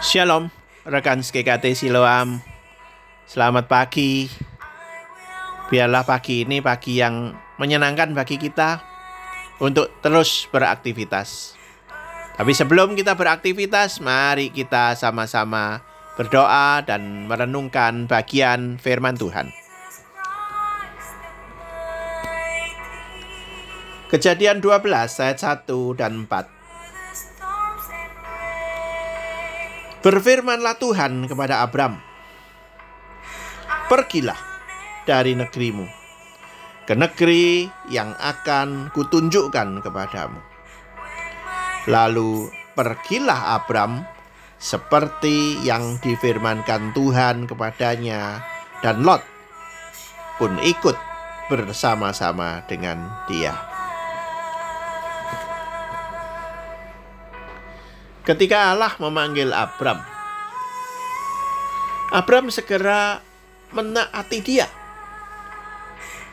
Shalom, rekan SKKT Siloam. Selamat pagi. Biarlah pagi ini pagi yang menyenangkan bagi kita untuk terus beraktivitas. Tapi sebelum kita beraktivitas, mari kita sama-sama berdoa dan merenungkan bagian firman Tuhan. Kejadian 12 ayat 1 dan 4. Berfirmanlah Tuhan kepada Abram, Pergilah dari negerimu ke negeri yang akan kutunjukkan kepadamu. Lalu pergilah Abram seperti yang difirmankan Tuhan kepadanya dan Lot pun ikut bersama-sama dengan dia. Ketika Allah memanggil Abram, Abram segera menaati dia.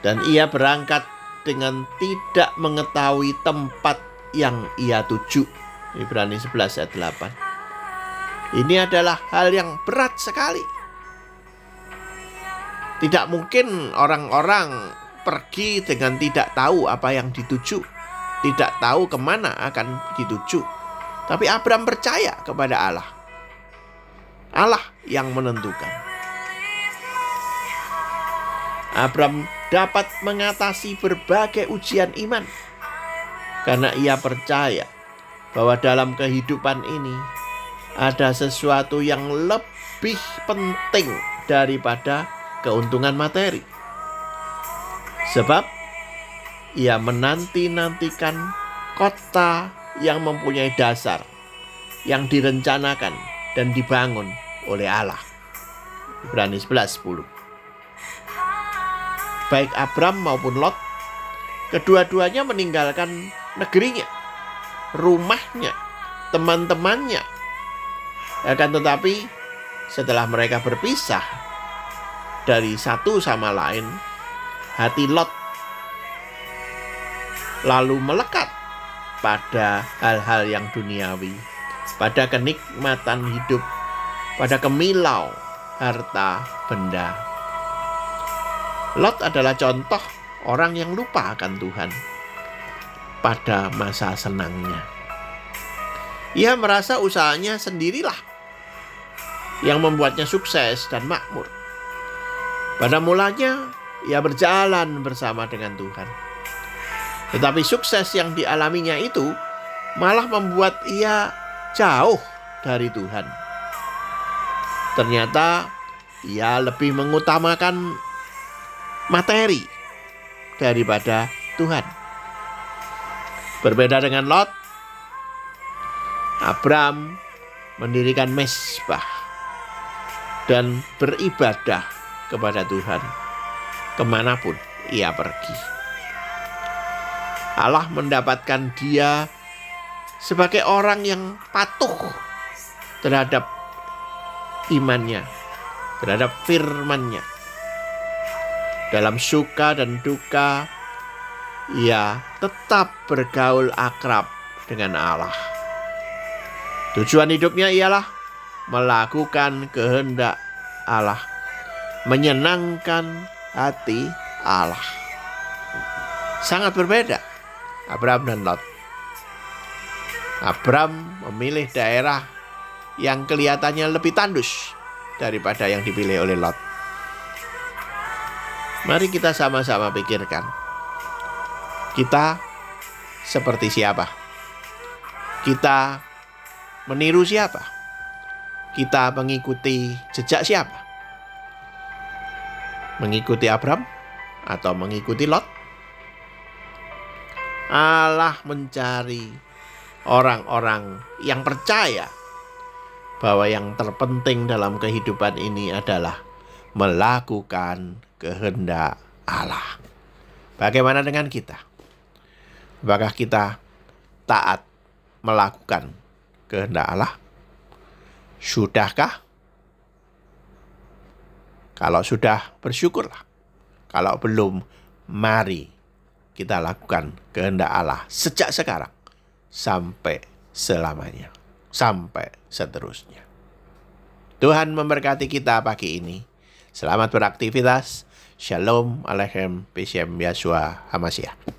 Dan ia berangkat dengan tidak mengetahui tempat yang ia tuju. Ibrani 11 ayat 8. Ini adalah hal yang berat sekali. Tidak mungkin orang-orang pergi dengan tidak tahu apa yang dituju. Tidak tahu ke mana akan dituju tapi Abraham percaya kepada Allah. Allah yang menentukan. Abraham dapat mengatasi berbagai ujian iman karena ia percaya bahwa dalam kehidupan ini ada sesuatu yang lebih penting daripada keuntungan materi. Sebab ia menanti-nantikan kota yang mempunyai dasar yang direncanakan dan dibangun oleh Allah. Ibrani 11 10. Baik Abram maupun Lot, kedua-duanya meninggalkan negerinya, rumahnya, teman-temannya. Akan tetapi setelah mereka berpisah dari satu sama lain, hati Lot lalu melekat pada hal-hal yang duniawi, pada kenikmatan hidup, pada kemilau harta benda. Lot adalah contoh orang yang lupa akan Tuhan pada masa senangnya. Ia merasa usahanya sendirilah yang membuatnya sukses dan makmur. Pada mulanya, ia berjalan bersama dengan Tuhan tetapi sukses yang dialaminya itu malah membuat ia jauh dari Tuhan. Ternyata ia lebih mengutamakan materi daripada Tuhan. Berbeda dengan Lot, Abram mendirikan mesbah dan beribadah kepada Tuhan ke mana pun ia pergi. Allah mendapatkan dia sebagai orang yang patuh terhadap imannya, terhadap firmannya. Dalam suka dan duka, ia tetap bergaul akrab dengan Allah. Tujuan hidupnya ialah melakukan kehendak Allah, menyenangkan hati Allah. Sangat berbeda Abraham dan Lot. Abraham memilih daerah yang kelihatannya lebih tandus daripada yang dipilih oleh Lot. Mari kita sama-sama pikirkan. Kita seperti siapa? Kita meniru siapa? Kita mengikuti jejak siapa? Mengikuti Abraham atau mengikuti Lot? Allah mencari orang-orang yang percaya bahwa yang terpenting dalam kehidupan ini adalah melakukan kehendak Allah. Bagaimana dengan kita? Apakah kita taat melakukan kehendak Allah? Sudahkah? Kalau sudah, bersyukurlah. Kalau belum, mari kita lakukan kehendak Allah sejak sekarang sampai selamanya, sampai seterusnya. Tuhan memberkati kita pagi ini. Selamat beraktivitas. Shalom Aleichem Bishem Hamasiah.